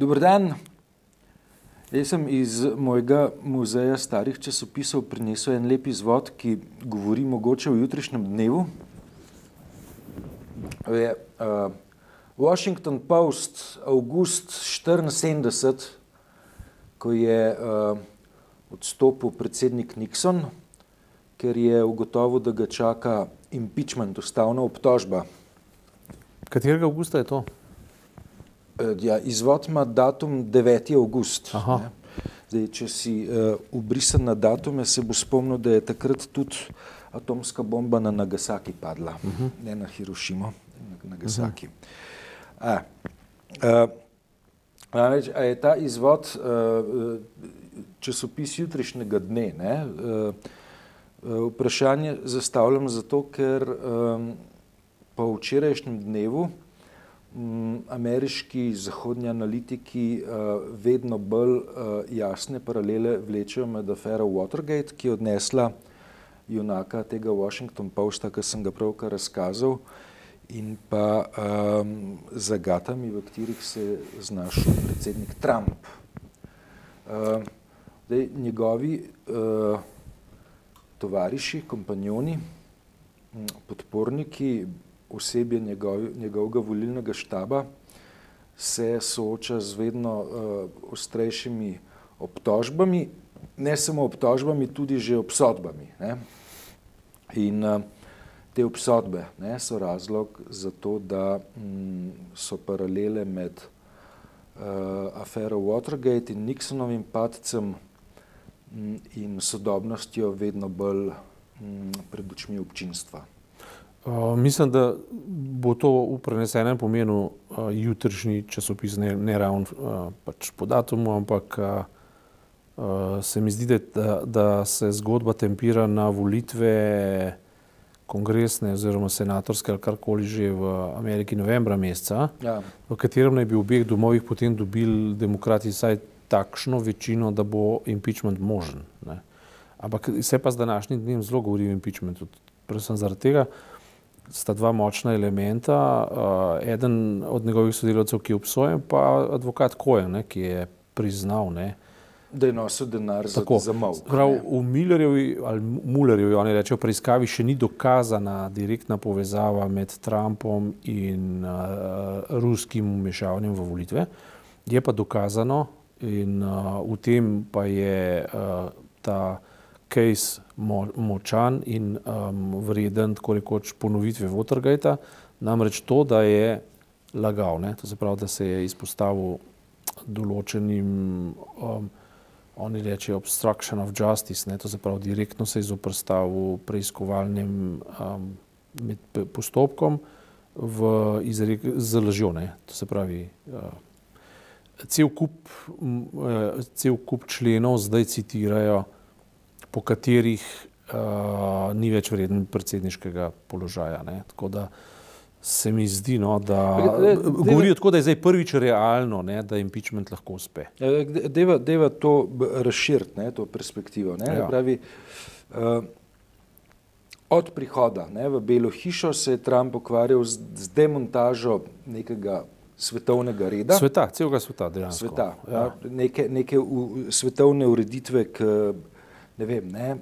Dober dan. Jaz sem iz mojega muzeja starih časopisov prinesel en lep izvod, ki govori mogoče o jutrišnjem dnevu. Je, uh, Washington Post, avgust 74, ko je uh, odstopil predsednik Nixon, ker je ugotovil, da ga čaka impeachment, ustavna obtožba. Katerega avgusta je to? Ja, izvod ima datum 9. august. Zdaj, če si uh, ubrisan na datume, se bo spomnil, da je takrat tudi atomska bomba na Nagasaki padla, uh -huh. ne na Hirošimo, na Nagasaki. Uh -huh. a, uh, a, a je ta izvod uh, časopis jutrišnjega dne? Ne? Uh, uh, vprašanje zastavljam zato, ker um, po včerajšnjem dnevu ameriški zahodnji analitiki uh, vedno bolj uh, jasne paralele vlečejo med afero Watergate, ki je odnesla junaka tega Washington Posta, ki sem ga pravkar razkazal, in pa um, zagatami, v katerih se je znašel predsednik Trump. Uh, dej, njegovi uh, tovariši, kompanjoni, podporniki, osebje njegov, njegovega volilnega štaba se sooča z vedno uh, ostrejšimi obtožbami, ne samo obtožbami, tudi že obsodbami. Ne? In uh, te obsodbe ne, so razlog za to, da mm, so paralele med uh, afero Watergate in Nixonovim padcem mm, in sodobnostjo vedno bolj mm, pred očmi občinstva. Uh, mislim, da bo to v prenesenem pomenu uh, jutrišnji časopis, ne, ne ravno uh, pač po datumu, ampak uh, uh, se mi zdi, da, da se zgodba tempira na volitve kongresne oziroma senatorske ali karkoli že v Ameriki novembra meseca, ja. v katerem naj bi v obeh domovih potem dobili demokrati vsaj takšno večino, da bo impeachment možen. Ne. Ampak se pa z današnjim dnem zelo govori o impeachmentu, predvsem zaradi tega, sta dva močna elementa. Uh, eden od njegovih sodelavcev, ki je obsojen, pa advokat Kojen, ki je priznal, ne, da je nosil denar Tako, za, za malo. Prav v Millerjevi ali Mullerjevi, oni rečejo, preiskavi še ni dokazana direktna povezava med Trumpom in uh, ruskim umešavanjem v volitve. Je pa dokazano in uh, v tem pa je uh, ta case mo, močan in um, vreden, tako rekoč, ponovitve Watergate, namreč to, da je lagal, ne? to se pravi, da se je izpostavil določenim, um, oni rečejo, obstruction of justice, ne? to se pravi, direktno se je izoprstavil preiskovalnim um, postopkom v izrek z lažjo, ne? to se pravi. Uh, Cel kup, uh, cel kup členov zdaj citirajo po katerih uh, ni več vreden predsedniškega položaja. Ne? Tako da se mi zdi, no, da govorijo tako, da je zdaj prvič realno, ne, da impeachment lahko uspe. Ja, deva, deva to razširiti, to perspektivo. Ja. Pravi, uh, od prihoda ne, v Belo hišo se je Trump ukvarjal z, z demontažo nekega svetovnega reda. Sveta, celega sveta, dejansko. Sveta, ja. Ja, neke neke u, svetovne ureditve, ki ne vem, ne,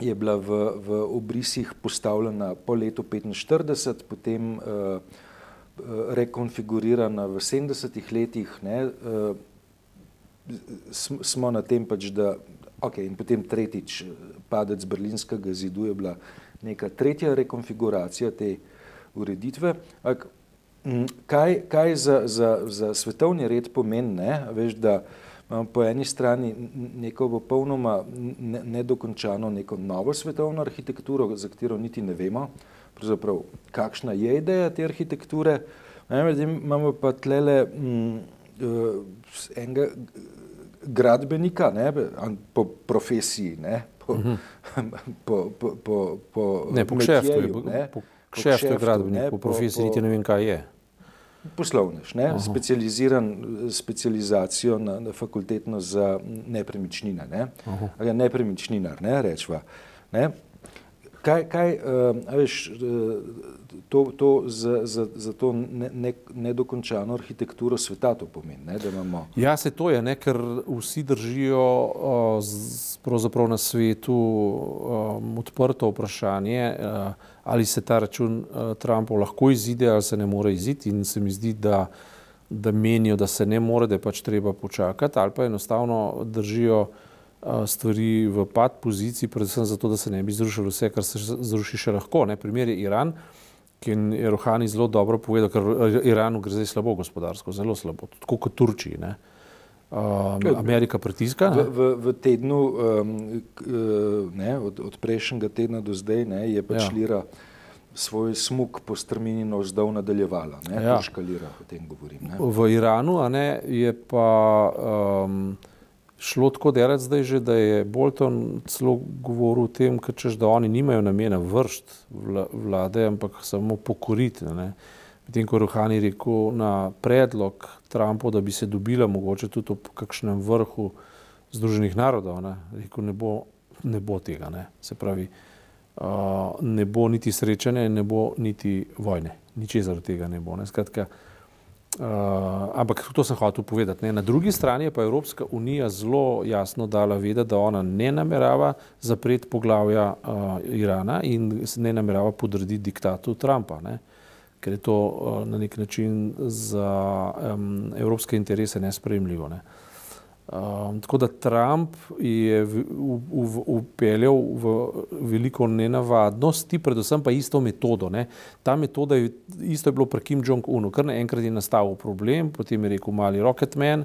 je bila v, v obrisih postavljena po letu 1945, potem uh, rekonfigurirana v 70-ih letih, ne, uh, smo na tem pač, da, ok, in potem tretjič padec berlinskega zidu je bila neka tretja rekonfiguracija te ureditve. Ak, kaj kaj za, za, za svetovni red pomeni, ne, veš, da uh, imamo po eni strani neko popolnoma nedokončano, neko novo svetovno arhitekturo, za katero niti ne vemo, kakšna je ideja te arhitekture. Imamo pa tlele mm, uh, enega gradbenika ne, po profesiji, ne, po, uh -huh. po, po, po, po, ne, po kšeftu, ne, po kšeftu je gradbenik, po profesiji niti ne vem, kaj je poslovnež, ne, specializiran specializacijo na, na fakultetno za nepremičnine, ne, ali nepremičninar, ne, rečva. Ne. kaj, kaj uh, veš, to, to za, za, za to ne, ne, nedokončano arhitekturo sveta to pomeni, ne, da imamo. Ja, se to je, ne, ker vsi držijo uh, z, pravzaprav na svetu um, odprto vprašanje, uh, ali se ta račun uh, Trumpov lahko izide ali se ne more iziti in se mi zdi, da, da menijo, da se ne more, da je pač treba počakati ali pa enostavno držijo stvari v pad poziciji, predvsem zato, da se ne bi zrušilo vse, kar se zruši še lahko. Ne. Primer je Iran, ki je Rohani zelo dobro povedal, ker Iranu gre zdaj slabo gospodarsko, zelo slabo, tako kot Turčiji. Ne. Um, Amerika pritiska. V, v, v tednu, um, ne, od, od prejšnjega tedna do zdaj, ne, je pač ja. lira svoj smuk po strmini navzdol nadaljevala. Ne, ja. Lira, o tem govorim. Ne. V Iranu ne, je pa. Um, šlo tako delati zdaj že, da je Bolton celo govoril o tem, češ, da oni nimajo namena vršt vlade, ampak samo pokoriti. Medtem ko Rohani rekel na predlog Trumpa, da bi se dobila mogoče tudi v kakšnem vrhu Združenih narodov, ne, rekel, ne, bo, ne bo tega. Ne. Se pravi, uh, ne bo niti srečanja ne bo niti vojne. Ničesar tega ne bo. Ne. Skratka, Uh, ampak to sem hotel povedati. Ne. Na drugi strani je pa Evropska unija zelo jasno dala vedeti, da ona ne namerava zapreti poglavja uh, Irana in ne namerava podrediti diktatu Trumpa, ne. Ker je to uh, na nek način za um, evropske interese nespremljivo. Ne. Um, tako da Trump je upeljal v, veliko nenavadnosti, predvsem pa isto metodo. Ne. Ta metoda je isto je bilo pri Kim Jong-unu, kar naenkrat je nastal problem, potem je rekel mali Rocketman,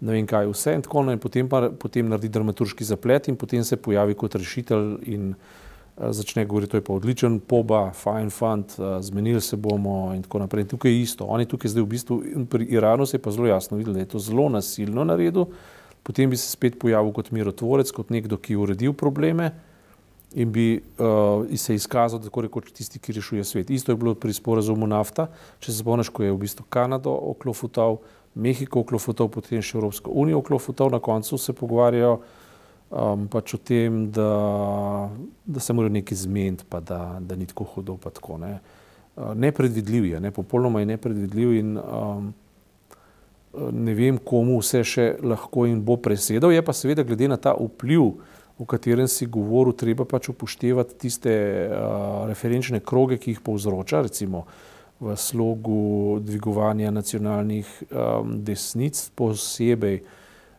ne vem kaj vse in tako naprej, potem pa potem naredi dramaturški zaplet in potem se pojavi kot rešitelj in uh, začne govoriti, to je pa odličen, poba, fine fund, uh, zmenili se bomo in tako naprej. In tukaj je isto. On je tukaj zdaj v bistvu, pri Iranu se je pa zelo jasno videl, da je to zelo nasilno naredil potem bi se spet pojavil kot mirotvorec, kot nekdo, ki je uredil probleme in bi uh, se izkazal, tako rekoč, tisti, ki rešuje svet. Isto je bilo pri sporazumu nafta, če se spomniš, ko je v bistvu Kanado oklofutal, Mehiko oklofutal, potem še Evropsko unijo oklofutal, na koncu se pogovarjajo um, pač o tem, da, da se morajo nekaj zmeniti, pa da, da ni tako hudo, tako ne. Uh, nepredvidljiv je, ne, popolnoma je nepredvidljiv in um, ne vem, komu vse še lahko in bo presedal. Je pa seveda glede na ta vpliv, o katerem si govoril, treba pač upoštevati tiste uh, referenčne kroge, ki jih povzroča, recimo v slogu dvigovanja nacionalnih um, desnic, posebej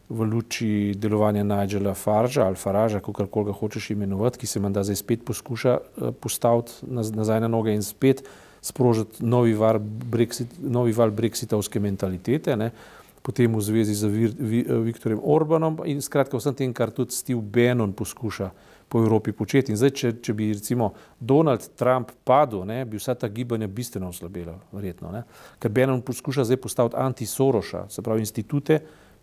v luči delovanja Nigela Farža ali Faraža, kako ga hočeš imenovati, ki se menda zdaj spet poskuša uh, postaviti nazaj na noge in spet sprožiti novi, var Brexit, novi val brexitovske mentalitete, ne? potem v zvezi z Vir, Vi, Viktorjem Orbanom in skratka vsem tem, kar tudi Steve Bannon poskuša po Evropi početi. In zdaj, če, če bi recimo Donald Trump padel, ne, bi vsa ta gibanja bistveno oslabela, verjetno. Ne? Ker Bannon poskuša zdaj postaviti anti-Soroša, se pravi institute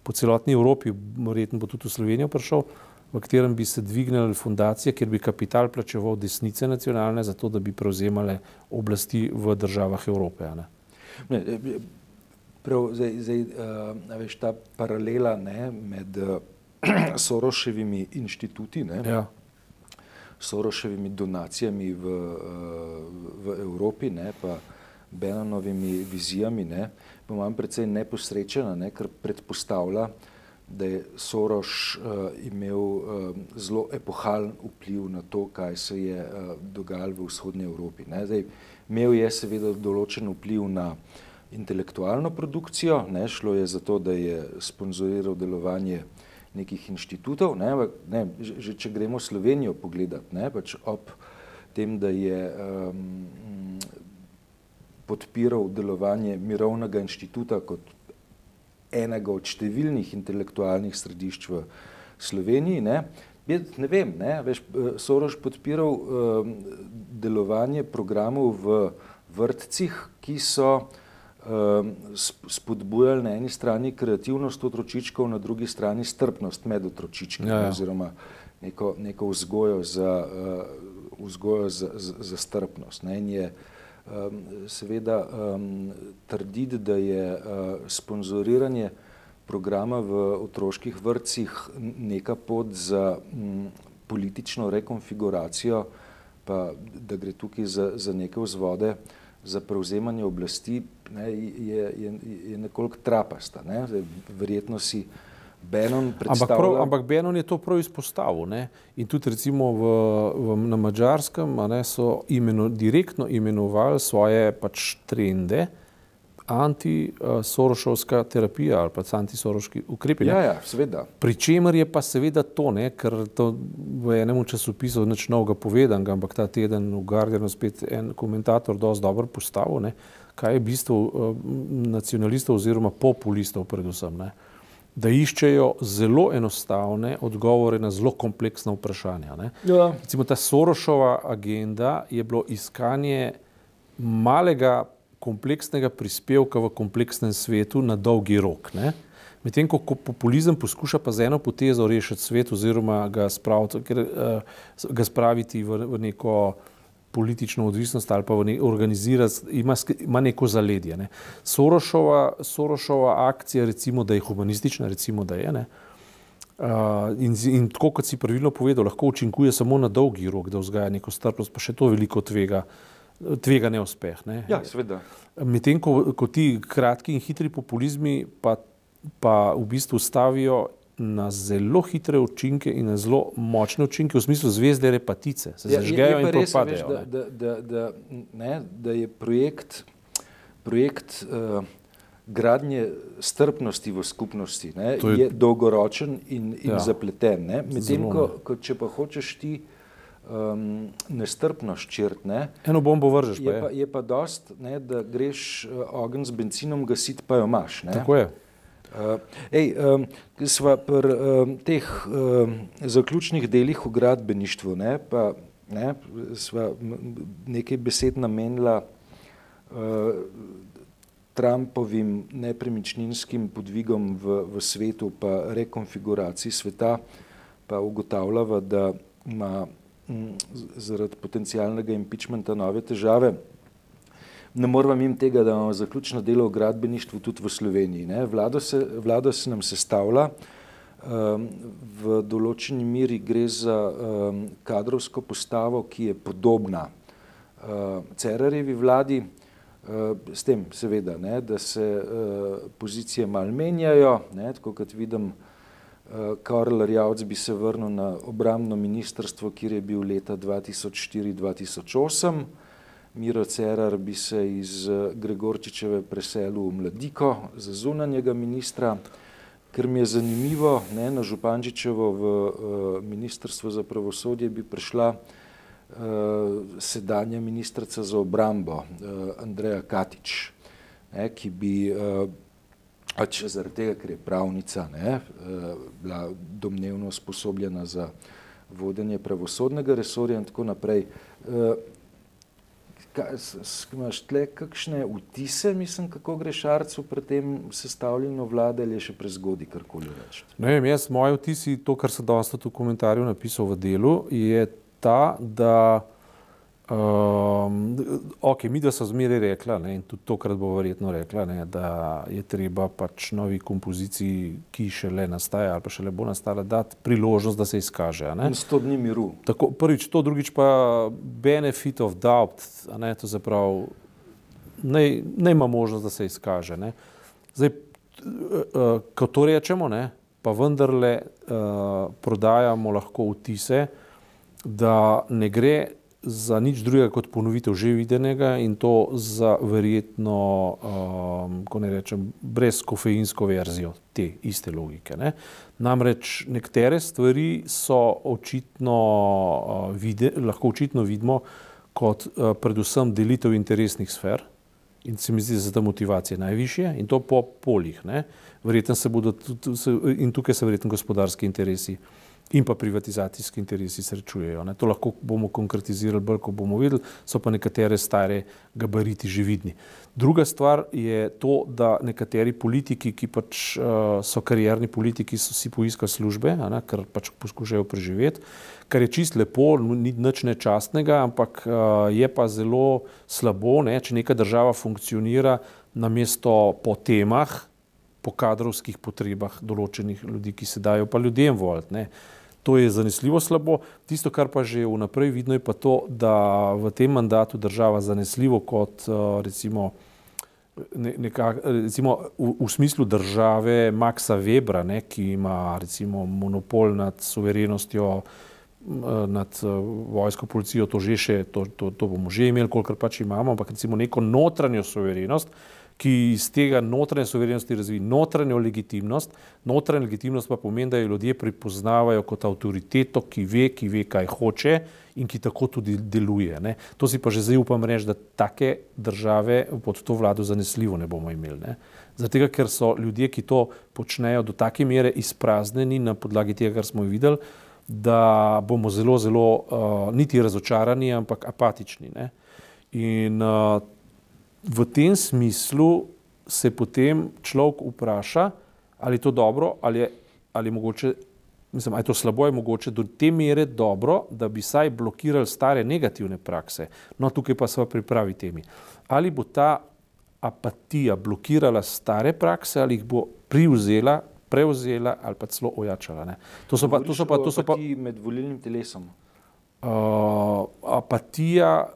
po celotni Evropi, verjetno bo tudi v Slovenijo prišel, v katerem bi se dvignile fundacije, kjer bi kapital plačeval desnice nacionalne, zato da bi prevzemale oblasti v državah Evrope. Ne? Ne, eh, prav, zdaj, zdaj, uh, veš, ta paralela ne, med uh, Soroševimi inštituti, ne, ja. Soroševimi donacijami v, uh, v Evropi, ne, pa Benanovimi vizijami, ne, pa imam predvsej neposrečena, ne, ker predpostavlja, da je Soros uh, imel uh, zelo epohalen vpliv na to, kaj se je uh, dogajalo v vzhodnji Evropi. Zdaj, imel je seveda določen vpliv na intelektualno produkcijo, ne? šlo je za to, da je sponzoriral delovanje nekih inštitutov. Ne? Ne, že če gremo Slovenijo pogledati, ne? pač ob tem, da je um, podpiral delovanje Mirovnega inštituta kot enega od številnih intelektualnih središč v Sloveniji. Ne, ne vem, ne, veš, Soroš podpiral um, delovanje programov v vrtcih, ki so um, spodbujali na eni strani kreativnost otročičkov, na drugi strani strpnost med otročički ja, ja. oziroma neko, neko vzgojo za, uh, vzgojo za, za, za strpnost. Ne, in je, uh, seveda um, trditi, da je uh, sponzoriranje programa v otroških vrtcih neka pot za um, politično rekonfiguracijo pa da gre tukaj za, za neke vzvode za prevzemanje oblasti, ne, je, je, je nekoliko trapasta. Ne. Verjetno si Benon predstavlja. Ampak, prav, ampak Benon je to prav izpostavil. Ne. In tudi recimo v, v, na Mačarskem so imeno, direktno imenovali svoje pač trende antisorošovska terapija ali pa antisoroški ukrepi. Ja, ja, seveda. Pričemer je pa seveda to, ne, ker to v enem časopisu nič novega povedan, ampak ta teden v Guardianu spet en komentator dosti dobro postavil, ne, kaj je bistvo uh, nacionalistov oziroma populistov predvsem. Ne, da iščejo zelo enostavne odgovore na zelo kompleksna vprašanja. Ja. Recimo ta Sorošova agenda je bilo iskanje malega kompleksnega prispevka v kompleksnem svetu na dolgi rok. Ne? Medtem ko populizem poskuša pa z eno potezo rešiti svet oziroma ga spraviti, ker, uh, ga spraviti v, v neko politično odvisnost ali pa ne, organizirati, ima, ima neko zaledje. Ne? Sorošova, Sorošova akcija, recimo, da je humanistična, recimo, da je. Uh, in, in tako kot si pravilno povedal, lahko učinkuje samo na dolgi rok, da vzgaja neko strpnost, pa še to veliko tvega tvega neuspeh. Ne? Ja, seveda. Medtem ko, ko ti kratki in hitri populizmi pa, pa v bistvu stavijo na zelo hitre učinke in na zelo močne učinke, v smislu zvezde repatice, se ja, zažgejo in propadejo. Da, da, da, da, ne, da je projekt, projekt uh, gradnje strpnosti v skupnosti ne, je, je dolgoročen in, in ja, zapleten. Medtem ko, ko če pa hočeš ti um, nestrpnost črtne. Eno bombo vržeš. Je, pa, je pa dost, ne, da greš uh, ogen z benzinom gasiti, pa jo imaš. Ne. Tako je. Uh, ej, um, sva pri um, teh um, zaključnih delih v gradbeništvu, ne, pa ne, sva nekaj besed namenila uh, Trumpovim nepremičninskim podvigom v, v svetu, pa rekonfiguraciji sveta, pa ugotavljava, da ima zaradi potencijalnega impeachmenta nove težave. Ne moramo jim tega, da imamo zaključno delo v gradbeništvu tudi v Sloveniji. Vlado, se, vlado se nam sestavlja, um, v določeni miri gre za um, kadrovsko postavo, ki je podobna uh, Cerarjevi vladi, uh, s tem seveda, ne, da se uh, pozicije mal menjajo, ne, tako kot vidim, Eh, Karl Rjavc bi se vrnil na obramno ministrstvo, kjer je bil leta 2004-2008. Miro Cerar bi se iz eh, Gregorčičeve preselil v Mladiko za zunanjega ministra, ker mi je zanimivo, ne, na Župančičevo v uh, ministrstvo za pravosodje bi prišla uh, sedanja ministrica za obrambo uh, Andreja Katič, ne, ki bi uh, pač zaradi tega, ker je pravnica, ne, eh, bila domnevno sposobljena za vodenje pravosodnega resorja in tako naprej. Eh, imaš tle kakšne vtise, mislim, kako gre Šarcu pri tem sestavljanju vlade ali je še prezgodi karkoli reči? Ne vem, jaz, moje vtisi, to, kar sem danes v komentarju napisal v delu, je ta, da Um, ok, mi da so zmeraj rekla, ne, in tudi tokrat bo verjetno rekla, ne, da je treba pač novi kompoziciji, ki še le nastaja ali pa še le bo nastala, dati priložnost, da se izkaže. In sto dni miru. Tako, prvič to, drugič pa benefit of doubt, ne, to zaprav, ne, ne ima možnost, da se izkaže. Ne. Zdaj, uh, ko to rečemo, ne, pa vendarle uh, prodajamo lahko vtise, da ne gre za nič drugega kot ponovitev že videnega in to za verjetno, um, ko ne rečem, brez kofeinsko verzijo te iste logike. Ne. Namreč nekatere stvari so očitno, uh, vide, lahko očitno vidimo kot uh, predvsem delitev interesnih sfer in se mi zdi, da je ta motivacija najvišje in to po polih. Ne. Verjetno se bodo tudi, in tukaj se verjetno gospodarski interesi in pa privatizacijski interesi srečujejo. Ne. To lahko bomo konkretizirali bolj, ko bomo videli, so pa nekatere stare gabariti že vidni. Druga stvar je to, da nekateri politiki, ki pač uh, so karierni politiki, so si poiskali službe, ne, ker pač poskušajo preživeti, kar je čist lepo, ni nič nečastnega, ampak uh, je pa zelo slabo, ne, če neka država funkcionira na mesto po temah, po kadrovskih potrebah določenih ljudi, ki se dajo pa ljudem voliti. To je zanesljivo slabo. Tisto, kar pa že vnaprej vidno, je pa to, da v tem mandatu država zanesljivo kot recimo, nekak, recimo v, v smislu države Maxa Webra, ne, ki ima recimo monopol nad suverenostjo, nad vojsko, policijo, to že še, to, to, to bomo že imeli, kolikor pač imamo, ampak recimo neko notranjo suverenost, ki iz tega notranje suverenosti razvije notranjo legitimnost. Notranja legitimnost pa pomeni, da jo ljudje prepoznavajo kot avtoriteto, ki ve, ki ve, kaj hoče in ki tako tudi deluje. Ne. To si pa že zdaj upam reči, da take države pod to vlado zanesljivo ne bomo imeli. Ne. Zato, ker so ljudje, ki to počnejo, do take mere izpraznjeni na podlagi tega, kar smo videli, da bomo zelo, zelo uh, niti razočarani, ampak apatični. Ne. In uh, v tem smislu se potem človek vpraša, ali je to dobro, ali je, ali je mogoče, mislim, ali je to slabo, je mogoče do te mere dobro, da bi saj blokirali stare negativne prakse. No, tukaj pa smo pri pravi temi. Ali bo ta apatija blokirala stare prakse, ali jih bo privzela, prevzela ali pa celo ojačala. Ne? To so pa, to so pa, to so pa med volilnim telesom. Uh, apatija Eh,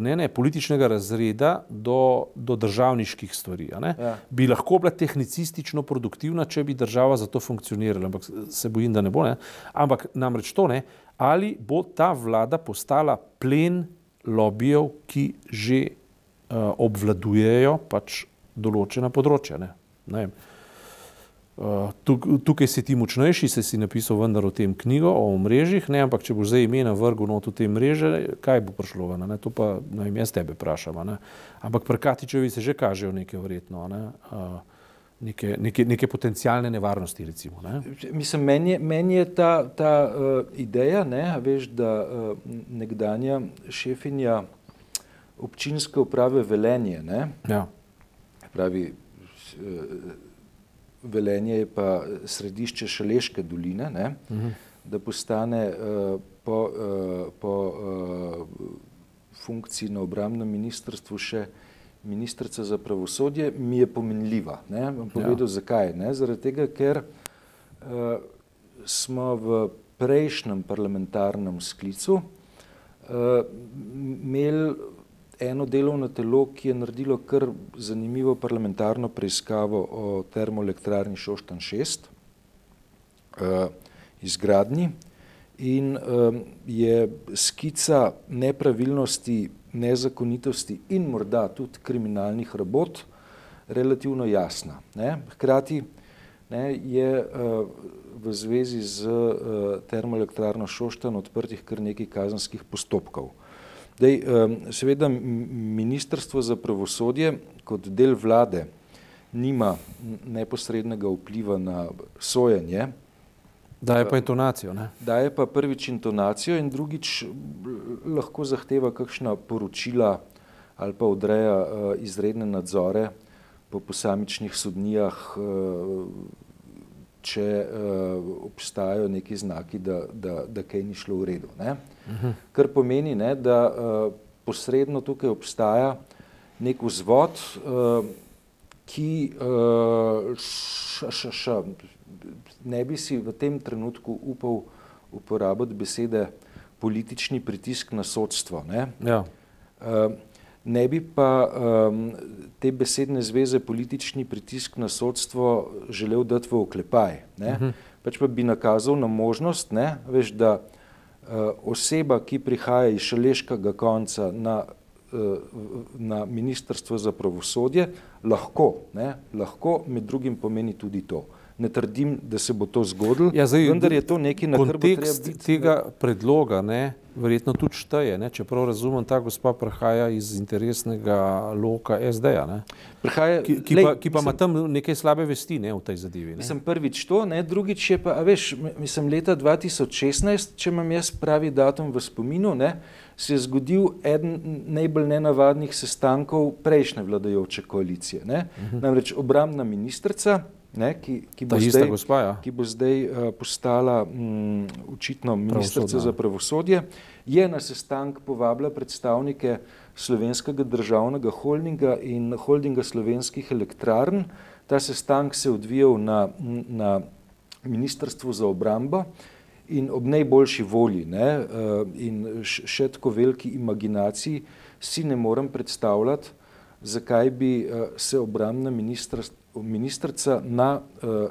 ne, ne, političnega razreda do, do državniških stvari. Ja. Bi lahko bila tehnicistično produktivna, če bi država za to funkcionirala, ampak se bojim, da ne bo. Ne. Ampak namreč to ne, ali bo ta vlada postala plen lobijev, ki že uh, obvladujejo pač določena področja. Ne. Ne tukaj si ti močnejši, se si napisal vendar o tem knjigo, o mrežjih, ne, ampak če bo zdaj ime na vrgu not v te mreže, kaj bo prišlo ven, to pa ne vem, jaz tebe vprašam, ne. Ampak pri Katičevi se že kažejo neke verjetno, ne, neke, neke, neke potencijalne nevarnosti, recimo. Ne. Mislim, meni je, meni je ta, ta uh, ideja, ne, veš, da uh, nekdanja šefinja občinske uprave Velenje, ne, ja. pravi, uh, Velenje je pa središče Šaleške doline, ne, uh mhm. -huh. da postane uh, po, uh, po uh, funkciji na obramnem ministrstvu še ministrica za pravosodje, mi je pomenljiva. Ne. Bom povedal, ja. zakaj. Ne. Zaradi tega, ker uh, smo v prejšnjem parlamentarnem sklicu uh, imeli eno delovno telo, ki je naredilo kar zanimivo parlamentarno preiskavo o termoelektrarni Šoštan 6 uh, izgradnji in um, je skica nepravilnosti, nezakonitosti in morda tudi kriminalnih rabot relativno jasna. Ne? Hkrati ne, je uh, v zvezi z uh, termoelektrarno Šoštan odprtih kar nekaj kazanskih postopkov. Dej, seveda Ministrstvo za pravosodje kot del vlade nima neposrednega vpliva na sojenje. Daje pa intonacijo. Ne? Daje pa prvič intonacijo in drugič lahko zahteva kakšna poročila ali pa odreja izredne nadzore po posamičnih sodnijah, če obstajajo neki znaki, da, da, da kaj ni šlo v redu. Ne? kar pomeni, ne, da uh, posredno tukaj obstaja nek vzvod, uh, ki uh, š, š, š, ne bi si v tem trenutku upal uporabiti besede politični pritisk na sodstvo. Ne, ja. uh, ne bi pa um, te besedne zveze politični pritisk na sodstvo želel dati v oklepaj. Ne, uh -huh. Pač pa bi nakazal na možnost, ne, veš, da Eh, oseba, ki prihaja iz šaleškega konca na, eh, na Ministrstvo za pravosodje, lahko, ne, lahko med drugim pomeni tudi to. Ne trdim, da se bo to zgodilo, ja, zdaj, vendar je to nekaj, na kar bo treba biti. tega predloga, ne, verjetno tudi šteje, ne, čeprav razumem, ta gospa prihaja iz interesnega loka SD-ja, ki, ki, ki pa ima tam nekaj slabe vesti ne, v tej zadevi. Mislim, prvič to, ne, drugič je pa, veš, mislim, leta 2016, če imam jaz pravi datum v spominu, ne, se je zgodil eden najbolj nenavadnih sestankov prejšnje vladajoče koalicije. Ne. Uh mhm. -huh. Namreč obramna ministrica, ne, ki, ki, bo zdaj, gospa, ja. ki bo zdaj uh, postala um, očitno ministrica za pravosodje, je na sestank povabila predstavnike slovenskega državnega holdinga in holdinga slovenskih elektrarn. Ta sestank se je odvijal na, na Ministrstvu za obrambo in ob najboljši volji ne, in še tako veliki imaginaciji si ne morem predstavljati, zakaj bi se obramna ministrica na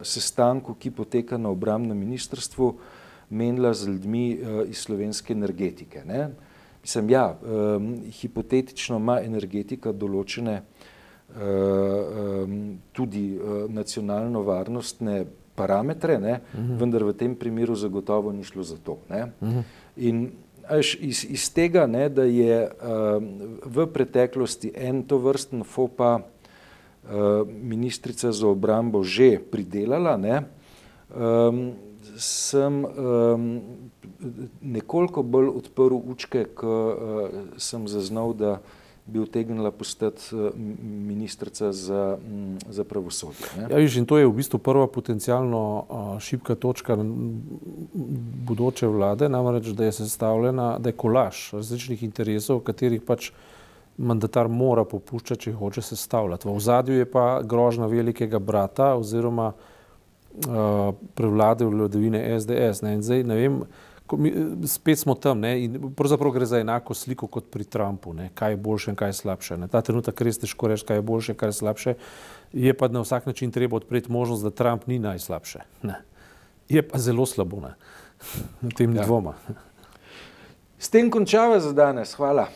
sestanku, ki poteka na obramnem ministrstvu, menila z ljudmi iz slovenske energetike. Ne. Mislim, ja, hipotetično ima energetika določene tudi nacionalno varnostne parametre, ne, uh -huh. vendar v tem primeru zagotovo ni šlo za to. Ne. Uh -huh. In až iz, iz tega, ne, da je uh, v preteklosti en to vrsten FOPA uh, ministrica za obrambo že pridelala, ne, um, sem um, nekoliko bolj odprl učke, ko uh, sem zaznal, da bi utegnila postati eh, ministrica za, za pravosodje. Ja, viš, in to je v bistvu prva potencijalno eh, šibka točka bodoče vlade, namreč, da je sestavljena, da je kolaž različnih interesov, katerih pač mandatar mora popuščati, če hoče sestavljati. V ozadju je pa grožna velikega brata oziroma uh, prevlade vladavine SDS. Ne, in zdaj ne vem, spet smo tam ne? in pravzaprav gre za enako sliko kot pri Trumpu, ne? kaj je boljše in kaj je slabše. Ne? Ta trenutek res težko reči, kaj je boljše in kaj je slabše. Je pa na vsak način treba odpreti možnost, da Trump ni najslabše. Ne? Je pa zelo slabo, na tem ja. dvoma. S tem končava za danes. Hvala.